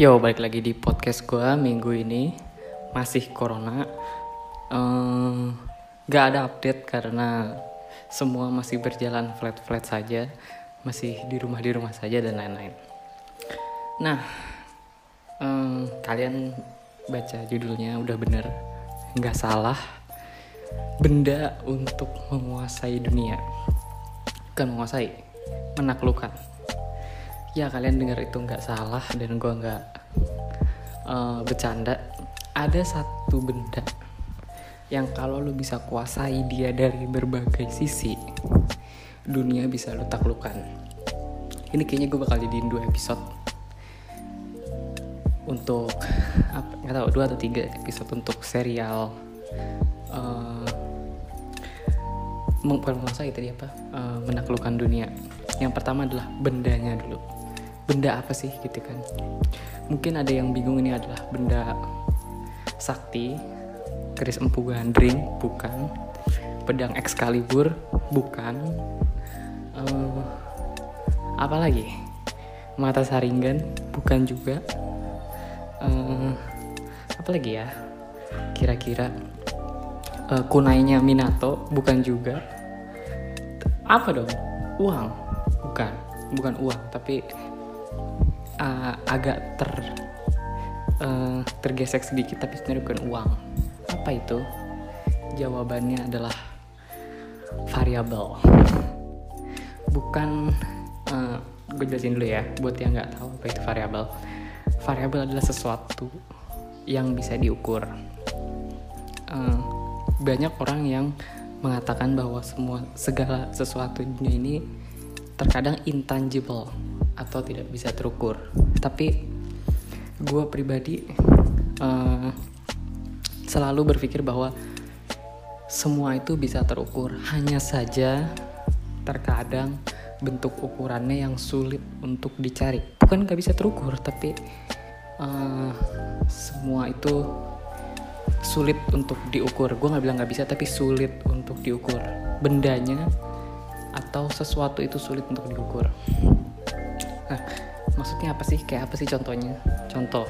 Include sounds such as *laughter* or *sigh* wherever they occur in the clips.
Yo, balik lagi di podcast gue minggu ini. Masih corona. Ehm, Gak ada update karena Semua masih berjalan flat-flat saja. Masih di rumah-di rumah saja dan lain-lain. Nah ehm, Kalian baca judulnya udah bener. Gak salah. Benda untuk menguasai dunia. Bukan menguasai Menaklukkan ya kalian dengar itu nggak salah dan gue nggak eh, bercanda. Ada satu benda yang kalau lu bisa kuasai dia dari berbagai sisi dunia bisa lu taklukkan ini kayaknya gue bakal jadiin dua episode untuk apa nggak tahu dua atau tiga episode untuk serial bukan menguasai tadi apa Eh, menaklukkan dunia. Yang pertama adalah bendanya dulu benda apa sih gitu kan? Mungkin ada yang bingung ini adalah benda sakti keris empu gandring bukan. Pedang Excalibur bukan. Eh, apa lagi? Mata saringan bukan juga. Eh, apa lagi ya? Kira-kira. Eh, kunainya Minato bukan juga. Apa dong? Uang. Bukan. Bukan uang tapi uh, agak ter uh, tergesek sedikit tapi sebenarnya bukan uang. Apa itu? Jawabannya adalah variabel bukan uh, gue jelasin dulu ya buat yang nggak tahu apa itu variabel variabel adalah sesuatu yang bisa diukur. Uh, banyak orang yang mengatakan bahwa semua segala sesuatu ini terkadang intangible atau tidak bisa terukur. Tapi gue pribadi eh, selalu berpikir bahwa semua itu bisa terukur. Hanya saja terkadang bentuk ukurannya yang sulit untuk dicari. Bukan gak bisa terukur, tapi eh, semua itu sulit untuk diukur. Gue nggak bilang nggak bisa, tapi sulit untuk diukur. Bendanya atau sesuatu itu sulit untuk diukur. *laughs* Maksudnya apa sih? Kayak apa sih contohnya? Contoh.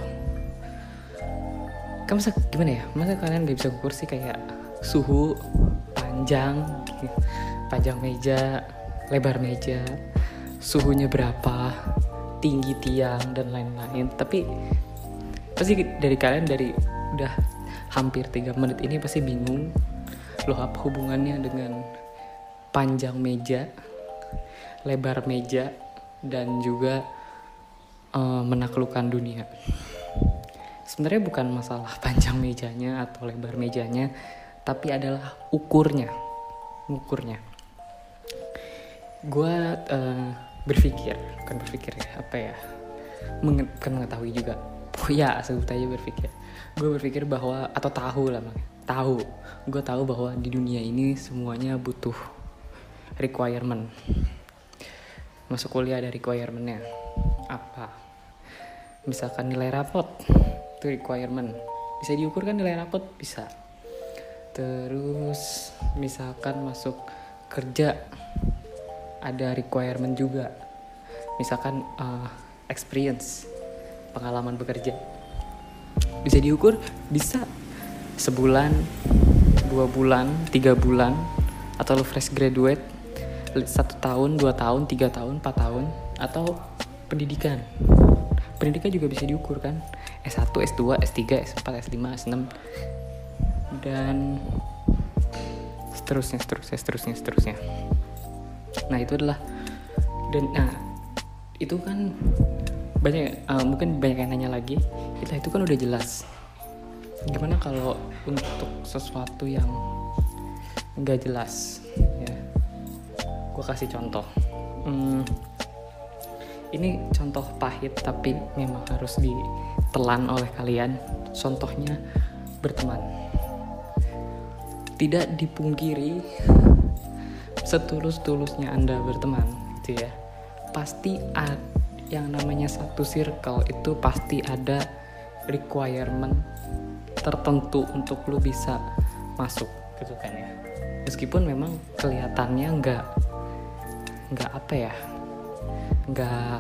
Kamu masa gimana ya? Masa kalian gak bisa ukur sih kayak suhu, panjang, panjang meja, lebar meja, suhunya berapa, tinggi tiang dan lain-lain. Tapi pasti dari kalian dari udah hampir tiga menit ini pasti bingung loh apa hubungannya dengan panjang meja, lebar meja, dan juga eh, menaklukkan dunia. Sebenarnya bukan masalah *laughs* panjang mejanya atau lebar mejanya, tapi adalah ukurnya, ukurnya. Gue eh, berpikir, bukan berpikir ya, apa ya, Menge- mengetahui juga. Oh ya, sebut aja berpikir. Gue berpikir bahwa atau tahu lah, tahu. Gue tahu bahwa di dunia ini semuanya butuh requirement. Masuk kuliah ada requirementnya. Apa? Misalkan nilai rapot, itu requirement. Bisa diukur kan nilai rapot? Bisa. Terus misalkan masuk kerja ada requirement juga. Misalkan uh, experience, pengalaman bekerja. Bisa diukur? Bisa. Sebulan, dua bulan, tiga bulan, atau lu fresh graduate, satu tahun, dua tahun, tiga tahun, empat tahun, atau pendidikan. Pendidikan juga bisa diukur kan? S1, S2, S3, S4, S5, S6, dan seterusnya, seterusnya, seterusnya, seterusnya. Nah itu adalah dan nah itu kan banyak eh, mungkin banyak yang nanya lagi itu itu kan udah jelas gimana kalau untuk sesuatu yang nggak jelas gue kasih contoh Hmm, ini contoh pahit tapi memang harus ditelan oleh kalian contohnya berteman tidak dipungkiri setulus-tulusnya Anda berteman gitu ya. Pasti ada yang namanya satu circle itu pasti ada requirement tertentu untuk lu bisa masuk gitu kan ya. Meskipun memang kelihatannya nggak nggak apa ya nggak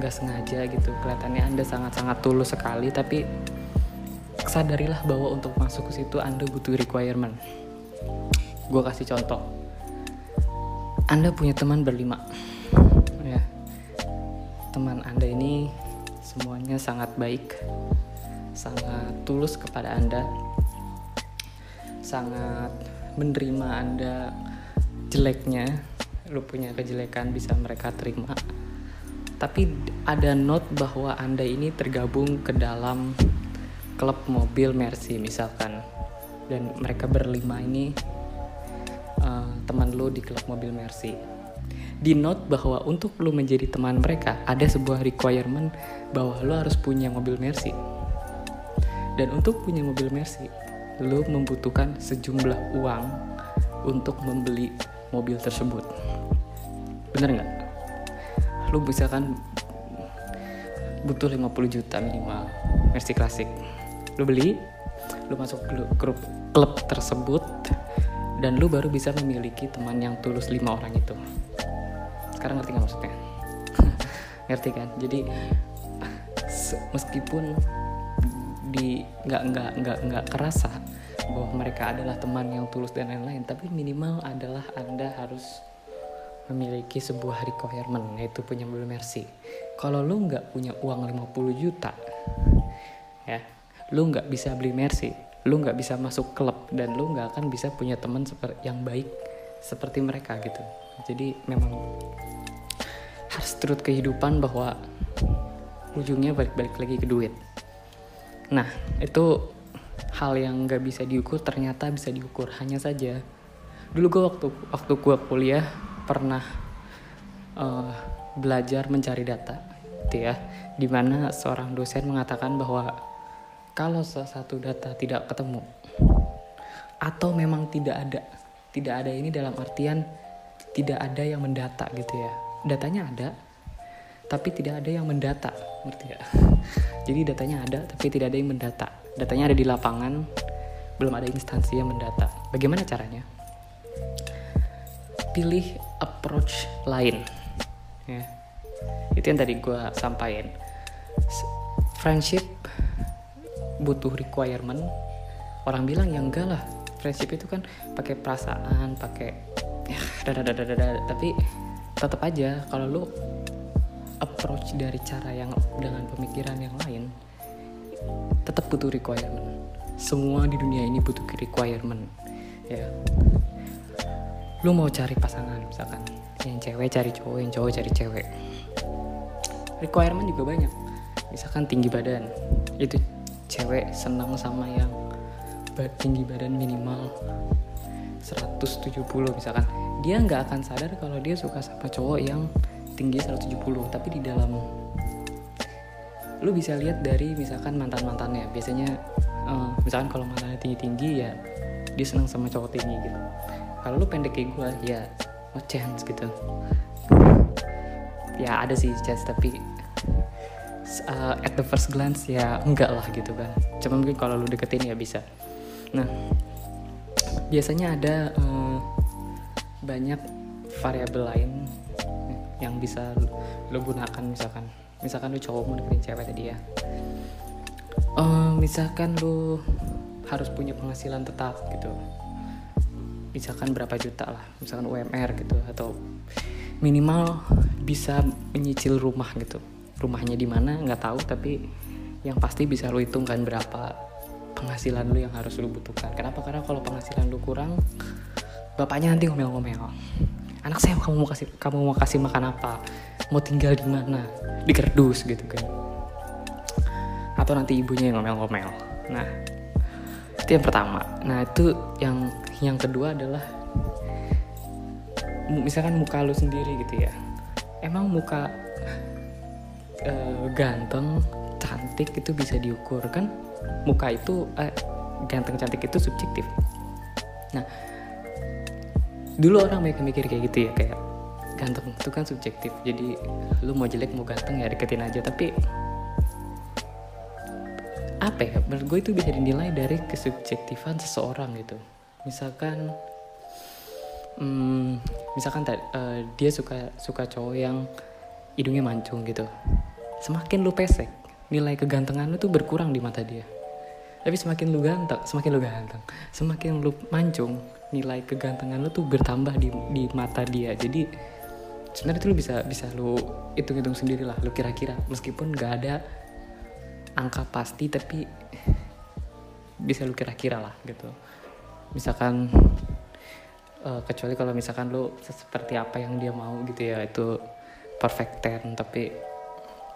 nggak sengaja gitu. Kelihatannya anda sangat-sangat tulus sekali tapi sadarilah bahwa untuk masuk ke situ anda butuh requirement. Gue kasih contoh. Anda punya teman berlima ya. Teman anda ini semuanya sangat baik sangat tulus kepada anda sangat menerima anda jeleknya lu punya kejelekan bisa mereka terima. Tapi ada note bahwa anda ini tergabung ke dalam klub mobil Mercy misalkan. Dan mereka berlima ini uh, teman lu di klub mobil Mercy. Di note bahwa untuk lu menjadi teman mereka ada sebuah requirement bahwa lu harus punya mobil Mercy. Dan untuk punya mobil Mercy lu membutuhkan sejumlah uang untuk membeli mobil tersebut. Bener nggak? Lu bisa kan butuh 50 juta minimal Mercy Classic lu beli lu masuk grup klub tersebut dan lu baru bisa memiliki teman yang tulus lima orang itu. Sekarang ngerti nggak maksudnya? *laughs* Ngerti kan? Jadi meskipun di nggak nggak nggak nggak kerasa bahwa mereka adalah teman yang tulus dan lain-lain tapi minimal adalah anda harus memiliki sebuah requirement yaitu punya Mercy. Kalau lu nggak punya uang 50 juta ya lu nggak bisa beli Mercy lu nggak bisa masuk klub dan lu nggak akan bisa punya teman seperti yang baik seperti mereka gitu. Jadi memang harus turut kehidupan bahwa ujungnya balik-balik lagi ke duit. Nah itu hal yang nggak bisa diukur ternyata bisa diukur hanya saja. Dulu gue waktu waktu gue kuliah pernah uh, belajar mencari data gitu ya. Di mana seorang dosen mengatakan bahwa kalau satu data tidak ketemu atau memang tidak ada tidak ada ini dalam artian tidak ada yang mendata gitu ya. Datanya ada tapi tidak ada yang mendata ngerti ya *laughs* jadi datanya ada tapi tidak ada yang mendata datanya ada di lapangan. Belum ada instansi yang mendata. Bagaimana caranya? Pilih approach lain. Ya. Itu yang tadi gue sampaikan. Friendship butuh requirement. Orang bilang ya enggak lah friendship itu kan pakai perasaan pakai ya dadadadadada. Tapi tetap aja kalau lu approach dari cara yang dengan pemikiran yang lain tetap butuh requirement. Semua di dunia ini butuh requirement ya. Lu mau cari pasangan misalkan. Yang cewek cari cowok yang cowok cari cewek. Requirement juga banyak. Misalkan tinggi badan itu cewek senang sama yang tinggi badan minimal 170 misalkan. Dia nggak akan sadar kalau dia suka sama cowok yang tinggi 170 tapi di dalam lu bisa lihat dari misalkan mantan mantannya biasanya uh, misalkan kalau mantannya tinggi tinggi ya dia senang sama cowok tinggi gitu. Kalau lu pendek kayak gue ya no chance gitu. Ya ada sih chance tapi uh, at the first glance ya enggak lah gitu kan cuma mungkin kalau lu deketin ya bisa. Nah biasanya ada uh, banyak variabel lain yang bisa lu gunakan misalkan misalkan lu cowok mau deketin cewek tadi ya. Uh, misalkan lu harus punya penghasilan tetap gitu. Misalkan berapa juta lah. Misalkan UMR gitu. Atau minimal bisa menyicil rumah gitu. Rumahnya di mana nggak tahu. Tapi yang pasti bisa lo hitungkan berapa penghasilan lu yang harus lu butuhkan. Kenapa? Karena kalau penghasilan lu kurang bapaknya nanti ngomel-ngomel. Anak saya kamu mau kasih kamu mau kasih makan apa mau tinggal di mana? Di kerdus gitu kan. Atau nanti ibunya yang ngomel-ngomel. Nah itu yang pertama. Nah itu yang yang kedua adalah misalkan muka lu sendiri gitu ya. Emang muka uh, ganteng cantik itu bisa diukur kan? Muka itu uh, ganteng cantik itu subjektif. Nah dulu orang banyak mikir kayak gitu ya kayak ganteng itu kan subjektif. Jadi lu mau jelek mau ganteng ya deketin aja. Tapi apa ya? Menurut gue itu bisa dinilai dari kesubjektifan seseorang gitu. Misalkan hmm, misalkan uh, dia suka suka cowok yang hidungnya mancung gitu. Semakin lu pesek nilai kegantengan lu tuh berkurang di mata dia. Tapi semakin lu ganteng semakin lu ganteng semakin lu mancung nilai kegantengan lu tuh bertambah di di mata dia. Jadi sebenarnya itu lu bisa bisa lu hitung-hitung sendiri lah lu kira-kira. Meskipun gak ada angka pasti tapi bisa lu kira-kira lah gitu. Misalkan uh, kecuali kalau misalkan lu seperti apa yang dia mau gitu ya itu perfect ten tapi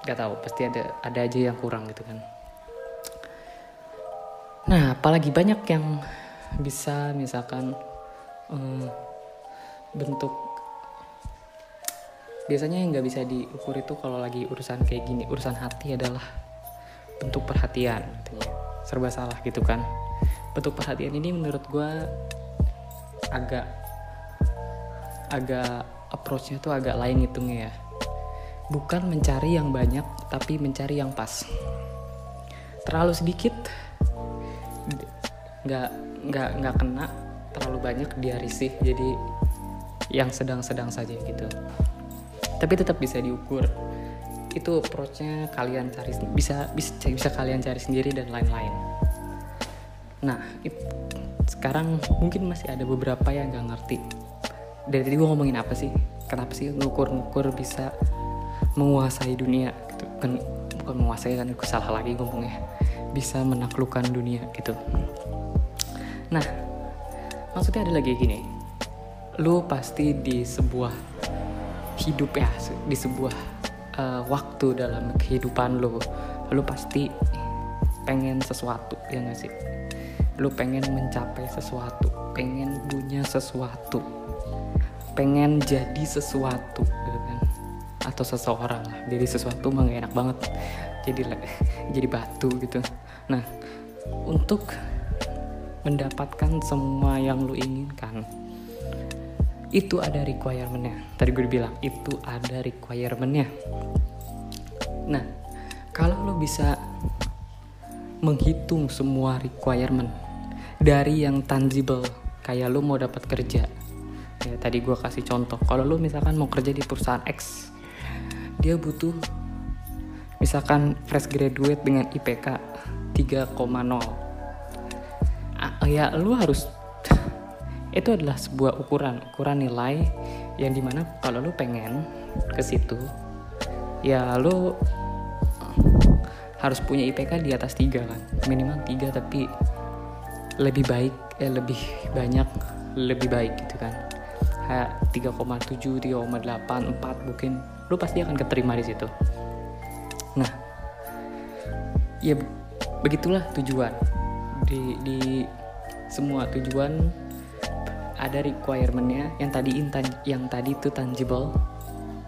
gak tahu pasti ada ada aja yang kurang gitu kan. Nah apalagi banyak yang bisa misalkan um, bentuk biasanya yang nggak bisa diukur itu kalau lagi urusan kayak gini urusan hati adalah bentuk perhatian serba salah gitu kan. Bentuk perhatian ini menurut gue agak agak approachnya tuh agak lain hitungnya ya. Bukan mencari yang banyak tapi mencari yang pas. Terlalu sedikit nggak nggak nggak kena terlalu banyak dia risih jadi yang sedang-sedang saja gitu tapi tetap bisa diukur. Itu approachnya kalian cari bisa bisa bisa kalian cari sendiri dan lain-lain. Nah it, sekarang mungkin masih ada beberapa yang nggak ngerti. Dari tadi gue ngomongin apa sih? Kenapa sih ngukur-ngukur bisa menguasai dunia gitu? Kan bukan menguasai kan gue salah lagi ngomongnya. Bisa menaklukkan dunia gitu. Nah maksudnya ada lagi gini. Lu pasti di sebuah hidup ya di sebuah uh, waktu dalam kehidupan lo. Lo pasti pengen sesuatu ya gak sih? Lo pengen mencapai sesuatu pengen punya sesuatu pengen jadi sesuatu gitu kan? Atau seseorang jadi sesuatu mah enak banget. Jadi *laughs* jadi batu gitu. Nah untuk mendapatkan semua yang lo inginkan itu ada requirementnya. Tadi gue bilang itu ada requirementnya. Nah kalau lo bisa menghitung semua requirement dari yang tangible kayak lo mau dapat kerja ya tadi gue kasih contoh kalau lo misalkan mau kerja di perusahaan X dia butuh misalkan fresh graduate dengan IPK 3,0 ah, ya lo harus itu adalah sebuah ukuran ukuran nilai yang di mana kalau lu pengen ke situ ya lu harus punya IPK di atas tiga kan. Minimal tiga tapi lebih baik eh lebih banyak lebih baik gitu kan. Kayak 3,7 3,8 4 mungkin lu pasti akan keterima di situ. Nah ya begitulah tujuan. Di di semua tujuan ada requirementnya yang tadi intan yang tadi itu tangible.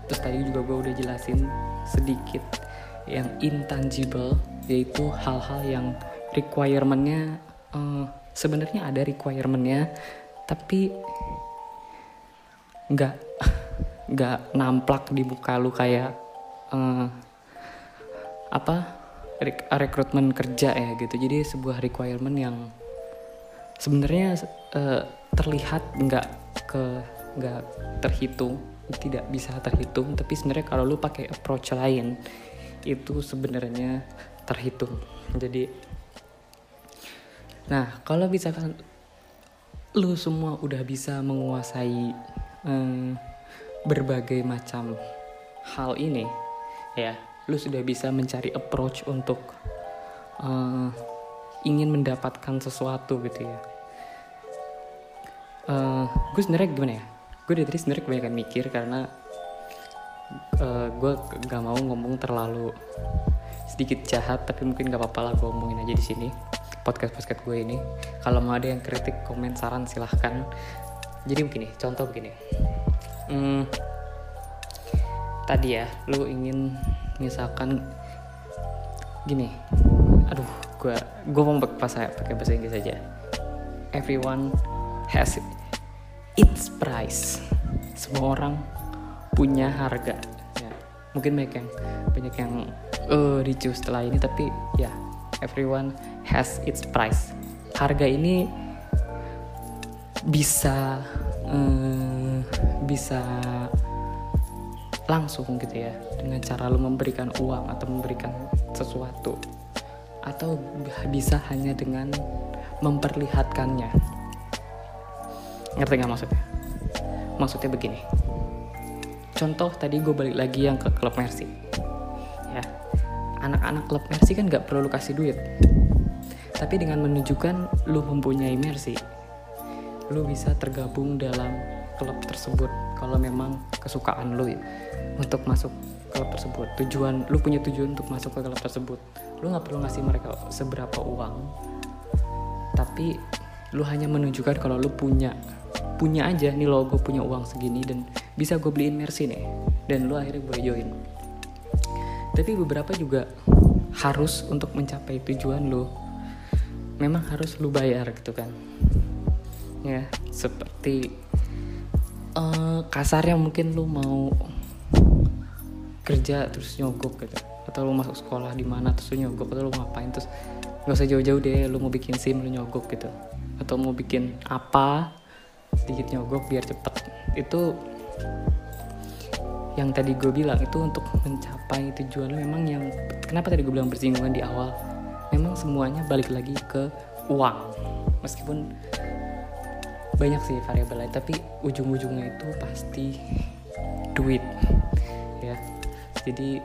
Terus tadi juga gue udah jelasin sedikit yang intangible yaitu hal-hal yang requirementnya uh, sebenarnya ada requirementnya tapi nggak *laughs* nggak namplak di muka lu kayak uh, apa rek rekrutmen kerja ya gitu. Jadi sebuah requirement yang sebenarnya uh, terlihat nggak ke nggak terhitung tidak bisa terhitung tapi sebenarnya kalau lu pakai approach lain itu sebenarnya terhitung. Jadi nah kalau misalkan lu semua udah bisa menguasai um, berbagai macam hal ini ya lu sudah bisa mencari approach untuk uh, ingin mendapatkan sesuatu gitu ya uh, gue sebenarnya gimana ya? Gue dari tadi sebenarnya kebanyakan mikir karena uh, gue gak mau ngomong terlalu sedikit jahat tapi mungkin gak apa-apa lah gue ngomongin aja di sini podcast podcast gue ini. Kalau mau ada yang kritik komen saran silahkan. Jadi begini contoh begini. Hmm, tadi ya lu ingin misalkan gini. Aduh gue gue mau pakai bahasa Inggris aja. Everyone has its price. Semua orang punya harga. Ya. mungkin banyak yang banyak yang uh, ricu setelah ini tapi ya everyone has its price. Harga ini bisa uh, bisa langsung gitu ya dengan cara lu memberikan uang atau memberikan sesuatu atau bisa hanya dengan memperlihatkannya ngerti nggak maksudnya? Maksudnya begini. Contoh tadi gue balik lagi yang ke klub Mercy. Ya anak-anak klub Mercy kan nggak perlu lu kasih duit. Tapi dengan menunjukkan lu mempunyai Mercy lu bisa tergabung dalam klub tersebut kalau memang kesukaan lu ya untuk masuk klub tersebut. Tujuan lu punya tujuan untuk masuk ke klub tersebut. Lu nggak perlu ngasih mereka seberapa uang tapi lu hanya menunjukkan kalau lu punya punya aja nih lo gue punya uang segini dan bisa gue beliin Mercy nih. Dan lu akhirnya boleh join. Tapi beberapa juga harus untuk mencapai tujuan lu. Memang harus lu bayar gitu kan. Ya seperti uh, kasarnya mungkin lu mau kerja terus nyogok gitu. Atau lu masuk sekolah di mana terus lu nyogok atau lu ngapain terus nggak usah jauh-jauh deh lu mau bikin sim lu nyogok gitu. Atau mau bikin apa sedikit nyogok biar cepet. Itu yang tadi gue bilang itu untuk mencapai tujuan lu memang yang kenapa tadi gue bilang bersinggungan di awal? Memang semuanya balik lagi ke uang. Meskipun banyak sih variabel lain tapi ujung-ujungnya itu pasti duit ya. Jadi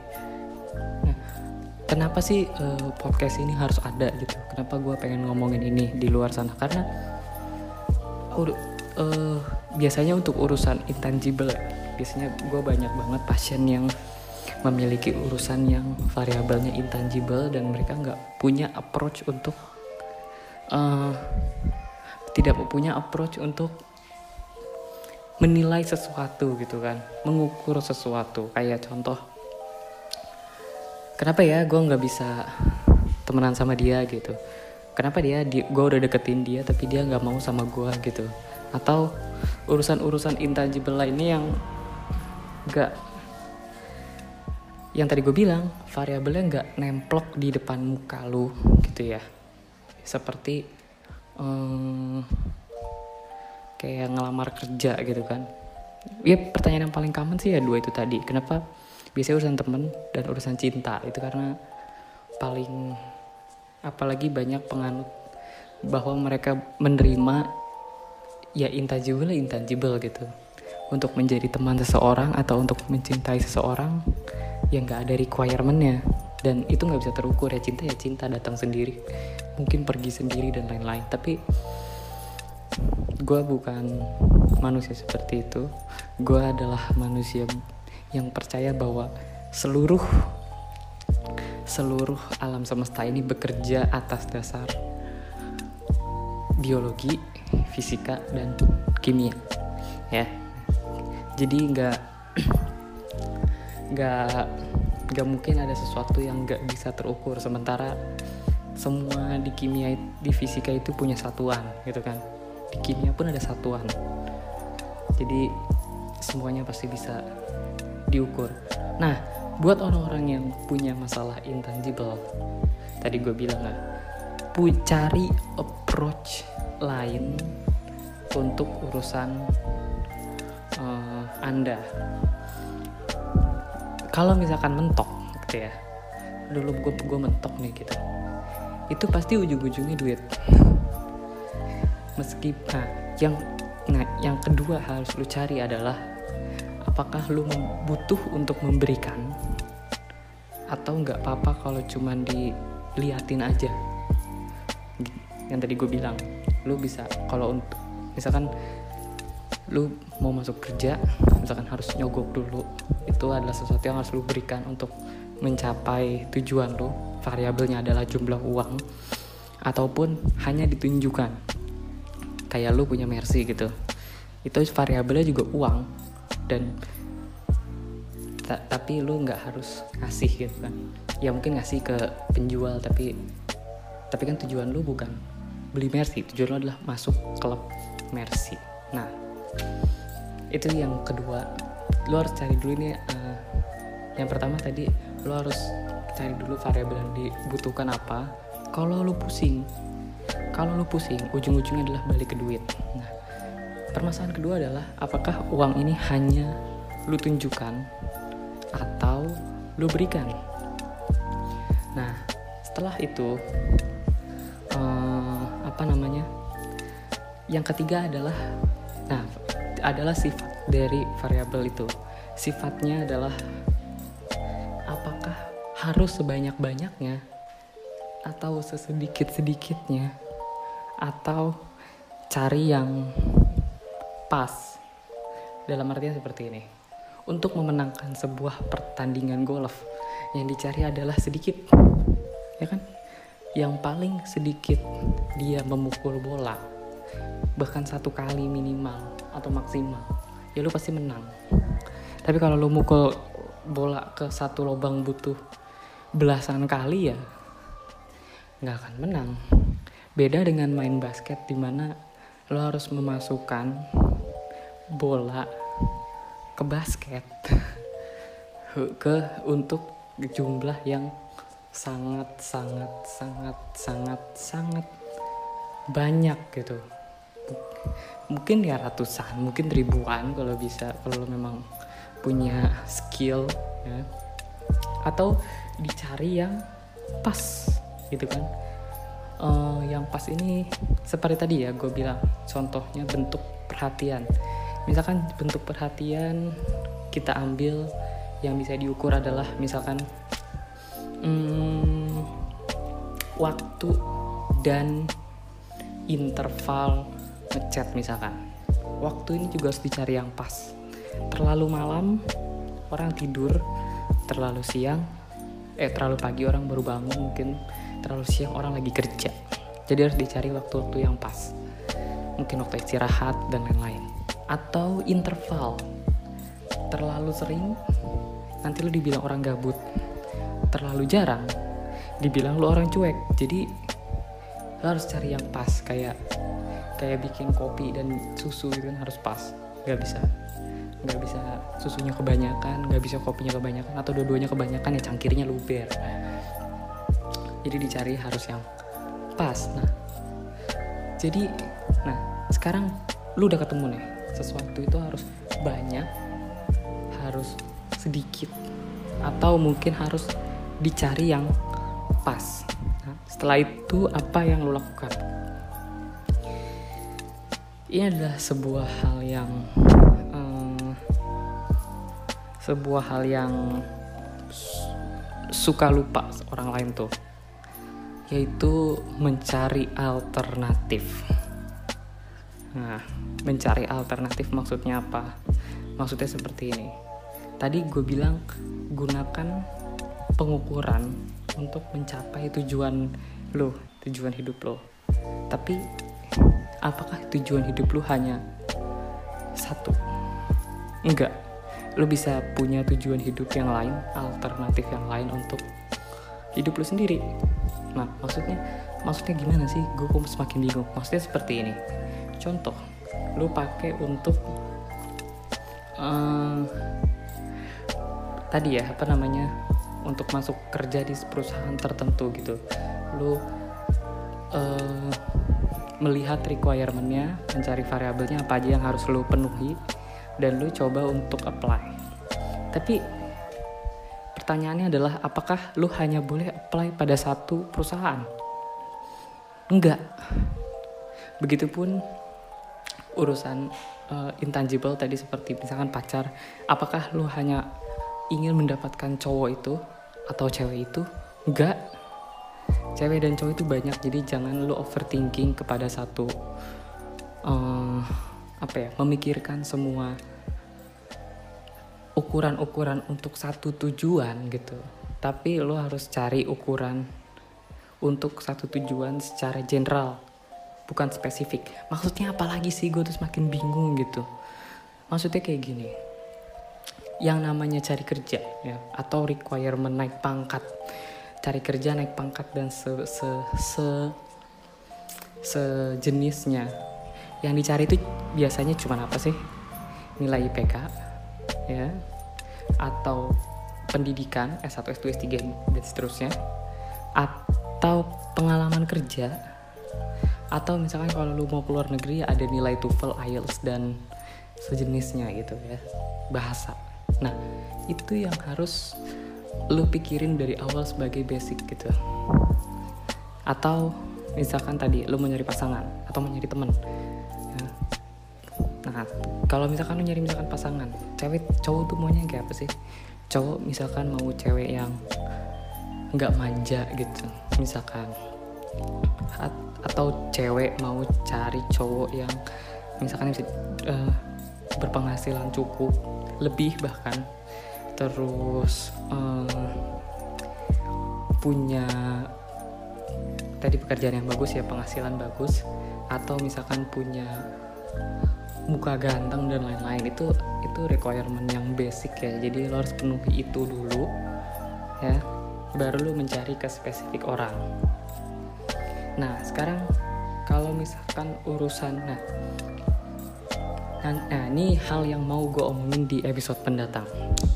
nah, kenapa sih uh, podcast ini harus ada gitu? Kenapa gue pengen ngomongin ini di luar sana? Karena uh, uh, biasanya untuk urusan intangible biasanya gue banyak banget pasien yang memiliki urusan yang variabelnya intangible dan mereka nggak punya approach untuk uh, tidak punya approach untuk menilai sesuatu gitu kan mengukur sesuatu. Kayak contoh kenapa ya gue nggak bisa temenan sama dia gitu? Kenapa dia gue udah deketin dia tapi dia nggak mau sama gue gitu atau urusan-urusan intangible lainnya yang nggak yang tadi gue bilang variabelnya nggak nemplok di depan muka lu gitu ya. Seperti um, kayak ngelamar kerja gitu kan. Ya pertanyaan yang paling common sih ya dua itu tadi. Kenapa? Biasanya urusan temen dan urusan cinta. Itu karena paling apalagi banyak penganut bahwa mereka menerima ya intangible intangible gitu. Untuk menjadi teman seseorang atau untuk mencintai seseorang yang nggak ada requirementnya. Dan itu nggak bisa terukur ya cinta ya cinta datang sendiri. Mungkin pergi sendiri dan lain-lain. Tapi gue bukan manusia seperti itu. Gue adalah manusia yang percaya bahwa seluruh seluruh alam semesta ini bekerja atas dasar biologi fisika dan kimia ya. Jadi nggak nggak nggak mungkin ada sesuatu yang nggak bisa terukur. Sementara semua di kimia di fisika itu punya satuan gitu kan. Di kimia pun ada satuan. Jadi semuanya pasti bisa diukur. Nah buat orang-orang yang punya masalah intangible tadi gue bilang lah cari approach lain untuk urusan uh, anda. Kalau misalkan mentok gitu ya. Dulu gue gue mentok nih gitu. Itu pasti ujung-ujungnya duit. Meski nah yang nah yang kedua harus lu cari adalah apakah lu butuh untuk memberikan atau nggak apa-apa kalau cuman diliatin aja. Yang tadi gue bilang lu bisa kalau untuk misalkan lu mau masuk kerja misalkan harus nyogok dulu itu adalah sesuatu yang harus lu berikan untuk mencapai tujuan lu. Variabelnya adalah jumlah uang ataupun hanya ditunjukkan. Kayak lu punya Mercy gitu. Itu variabelnya juga uang dan ta tapi lu nggak harus ngasih gitu kan. Ya mungkin ngasih ke penjual tapi tapi kan tujuan lu bukan beli Mercy. Tujuan lu adalah masuk klub Mercy. Nah itu yang kedua. Lo harus cari dulu ini uh, yang pertama tadi lo harus cari dulu variabel yang dibutuhkan apa. Kalau lo pusing kalau lo pusing ujung-ujungnya adalah balik ke duit. Nah permasalahan kedua adalah apakah uang ini hanya lo tunjukkan atau lu berikan? Nah setelah itu uh, apa namanya? Yang ketiga adalah nah adalah sifat dari variabel itu. Sifatnya adalah apakah harus sebanyak-banyaknya atau sesedikit-sedikitnya atau cari yang pas. Dalam artian seperti ini untuk memenangkan sebuah pertandingan golf yang dicari adalah sedikit ya kan yang paling sedikit dia memukul bola bahkan satu kali minimal atau maksimal ya lu pasti menang. Tapi kalau lu mukul bola ke satu lubang butuh belasan kali ya nggak akan menang. Beda dengan main basket di mana lo harus memasukkan bola ke basket *laughs* ke untuk jumlah yang sangat sangat sangat sangat sangat banyak gitu. Mungkin ya ratusan mungkin ribuan kalau bisa kalau memang punya skill ya. Atau dicari yang pas gitu kan. Uh, yang pas ini seperti tadi ya gue bilang contohnya bentuk perhatian. Misalkan bentuk perhatian kita ambil yang bisa diukur adalah misalkan hmm, waktu dan interval ngechat misalkan. Waktu ini juga harus dicari yang pas. Terlalu malam orang tidur terlalu siang eh terlalu pagi orang baru bangun mungkin terlalu siang orang lagi kerja. Jadi harus dicari waktu-waktu yang pas. Mungkin waktu istirahat dan lain-lain. Atau interval. Terlalu sering nanti lu dibilang orang gabut terlalu jarang. Dibilang lu orang cuek jadi lu harus cari yang pas kayak kayak bikin kopi dan susu itu kan harus pas. Nggak bisa nggak bisa susunya kebanyakan nggak bisa kopinya kebanyakan atau dua-duanya kebanyakan ya cangkirnya luber. Jadi dicari harus yang pas nah. Jadi nah sekarang lu udah ketemu nih sesuatu itu harus banyak harus sedikit atau mungkin harus dicari yang pas. Nah, setelah itu apa yang lo lakukan? Ini adalah sebuah hal yang um, sebuah hal yang suka lupa orang lain tuh, yaitu mencari alternatif. Nah, mencari alternatif maksudnya apa? Maksudnya seperti ini. Tadi gue bilang gunakan pengukuran untuk mencapai tujuan lo, tujuan hidup lo. Tapi apakah tujuan hidup lo hanya satu? Enggak. Lo bisa punya tujuan hidup yang lain, alternatif yang lain untuk hidup lo sendiri. Nah, maksudnya maksudnya gimana sih? Gue kok semakin bingung. Maksudnya seperti ini. Contoh, lo pakai untuk uh, tadi ya apa namanya untuk masuk kerja di perusahaan tertentu gitu. Lu uh, melihat requirementnya mencari variabelnya apa aja yang harus lu penuhi dan lu coba untuk apply. Tapi pertanyaannya adalah apakah lu hanya boleh apply pada satu perusahaan? Enggak. Begitupun urusan uh, intangible tadi seperti misalkan pacar apakah lu hanya ingin mendapatkan cowok itu atau cewek itu? Enggak cewek dan cowok itu banyak jadi jangan lu overthinking kepada satu uh, apa ya memikirkan semua ukuran-ukuran untuk satu tujuan gitu. Tapi lo harus cari ukuran untuk satu tujuan secara general bukan spesifik. Maksudnya apa lagi sih? Gue tuh semakin bingung gitu. Maksudnya kayak gini yang namanya cari kerja ya. Atau requirement naik pangkat. Cari kerja naik pangkat dan se se se sejenisnya. Yang dicari itu biasanya cuma apa sih? Nilai IPK ya. Atau pendidikan S1 S2 S3 dan seterusnya. Atau pengalaman kerja. Atau misalkan kalau lu mau keluar negeri ada nilai TOEFL, IELTS dan sejenisnya gitu ya. Bahasa Nah, itu yang harus lu pikirin dari awal sebagai basic gitu. Atau misalkan tadi lu mau nyari pasangan atau mau nyari temen ya. nah kalau misalkan lu nyari misalkan pasangan cewek cowok tuh maunya kayak apa sih? Cowok misalkan mau cewek yang nggak manja gitu misalkan. Atau cewek mau cari cowok yang misalkan bisa uh, berpenghasilan cukup lebih bahkan. Terus uh, punya tadi pekerjaan yang bagus ya penghasilan bagus atau misalkan punya muka ganteng dan lain-lain itu itu requirement yang basic ya. Jadi lo harus penuhi itu dulu ya. Baru lo mencari ke spesifik orang. Nah sekarang kalau misalkan urusan nah Nah, nah, ini hal yang mau gue omongin di episode pendatang.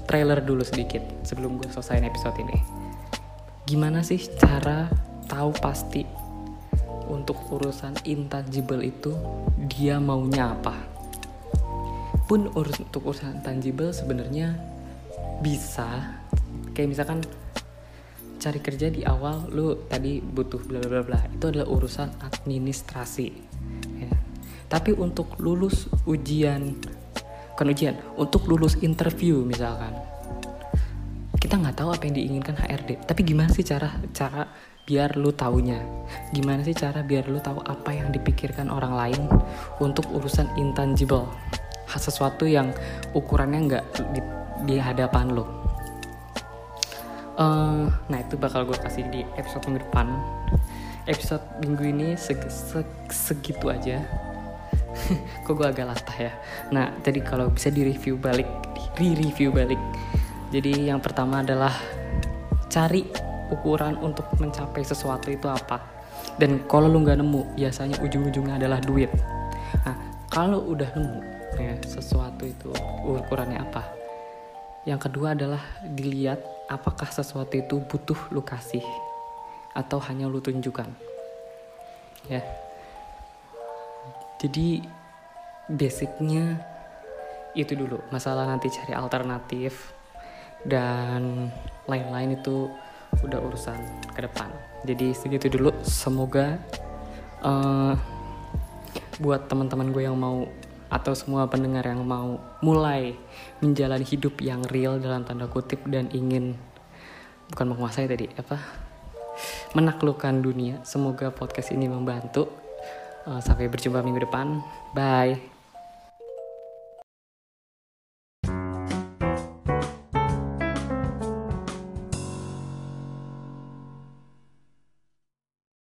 Trailer dulu sedikit sebelum gue selesaiin episode ini. Gimana sih cara tahu pasti untuk urusan intangible itu dia maunya apa? Pun urus untuk urusan tangible sebenarnya bisa kayak misalkan cari kerja di awal lu tadi butuh bla bla bla itu adalah urusan administrasi. Tapi untuk lulus ujian bukan ujian untuk lulus interview misalkan kita nggak tahu apa yang diinginkan HRD tapi gimana sih cara cara biar lu taunya? Gimana sih cara biar lu tahu apa yang dipikirkan orang lain untuk urusan intangible? Sesuatu yang ukurannya nggak di, di hadapan lo uh, nah itu bakal gue kasih di episode minggu depan. Episode minggu ini seg seg segitu aja *laughs* kok gue agak latah ya? Nah jadi kalau bisa di review balik di review balik. Jadi yang pertama adalah cari ukuran untuk mencapai sesuatu itu apa. Dan kalau lu nggak nemu biasanya ujung-ujungnya adalah duit. Nah kalau udah nemu ya sesuatu itu ukurannya apa? Yang kedua adalah dilihat apakah sesuatu itu butuh lu kasih atau hanya lu tunjukkan. Ya jadi basicnya itu dulu. Masalah nanti cari alternatif dan lain-lain itu udah urusan ke depan. Jadi segitu dulu. Semoga uh, buat teman-teman gue yang mau atau semua pendengar yang mau mulai menjalani hidup yang real dalam tanda kutip dan ingin bukan menguasai tadi apa? Menaklukkan dunia semoga podcast ini membantu sampai berjumpa minggu depan. Bye